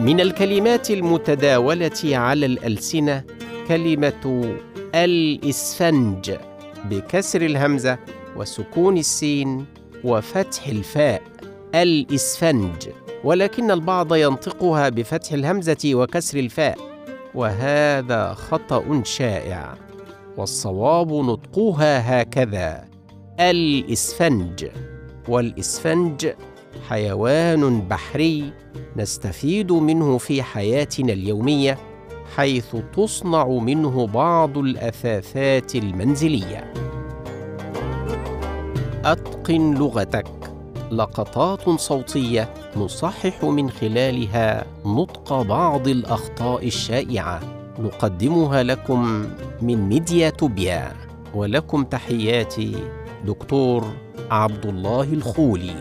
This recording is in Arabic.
من الكلمات المتداولة على الألسنة كلمة الإسفنج بكسر الهمزة وسكون السين وفتح الفاء الإسفنج ولكن البعض ينطقها بفتح الهمزة وكسر الفاء. وهذا خطأ شائع. والصواب نطقها هكذا. الإسفنج. والإسفنج حيوان بحري نستفيد منه في حياتنا اليومية حيث تصنع منه بعض الأثاثات المنزلية. أتقن لغتك. لقطات صوتية نصحح من خلالها نطق بعض الأخطاء الشائعة. نقدمها لكم من ميديا توبيا. ولكم تحياتي دكتور عبد الله الخولي.